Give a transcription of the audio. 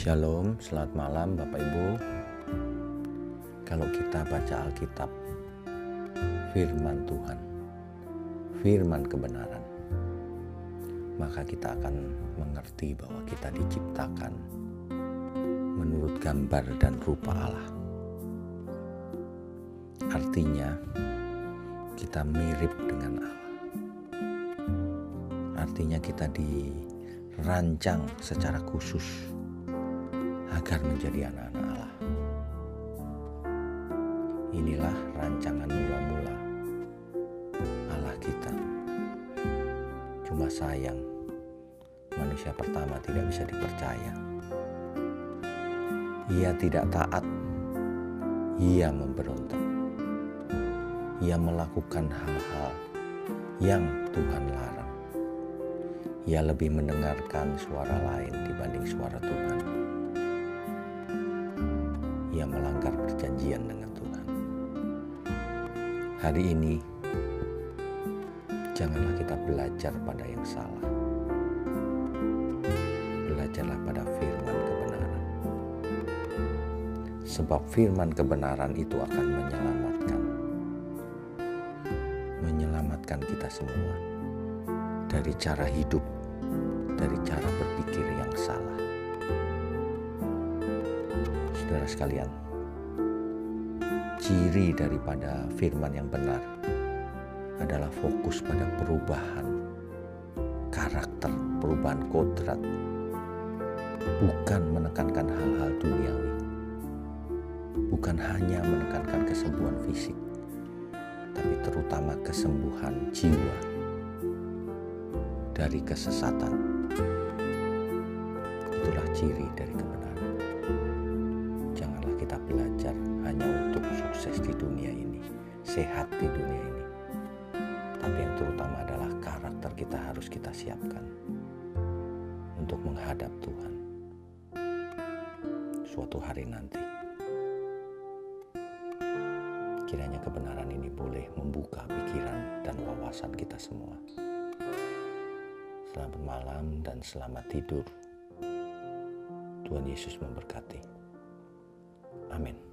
Shalom, selamat malam Bapak Ibu. Kalau kita baca Alkitab, firman Tuhan, firman kebenaran, maka kita akan mengerti bahwa kita diciptakan menurut gambar dan rupa Allah. Artinya, kita mirip dengan Allah. Artinya kita dirancang secara khusus agar menjadi anak-anak Allah. Inilah rancangan mula-mula Allah kita. Cuma sayang, manusia pertama tidak bisa dipercaya. Ia tidak taat, ia memberontak. Ia melakukan hal-hal yang Tuhan larang. Ia lebih mendengarkan suara lain dibanding suara Tuhan ia melanggar perjanjian dengan Tuhan. Hari ini, janganlah kita belajar pada yang salah. Belajarlah pada firman kebenaran. Sebab firman kebenaran itu akan menyelamatkan. Menyelamatkan kita semua dari cara hidup, sekalian, ciri daripada firman yang benar adalah fokus pada perubahan karakter, perubahan kodrat, bukan menekankan hal-hal duniawi, bukan hanya menekankan kesembuhan fisik, tapi terutama kesembuhan jiwa dari kesesatan. Itulah ciri dari kebenaran sukses di dunia ini, sehat di dunia ini. Tapi yang terutama adalah karakter kita harus kita siapkan untuk menghadap Tuhan suatu hari nanti. Kiranya kebenaran ini boleh membuka pikiran dan wawasan kita semua. Selamat malam dan selamat tidur. Tuhan Yesus memberkati. Amin.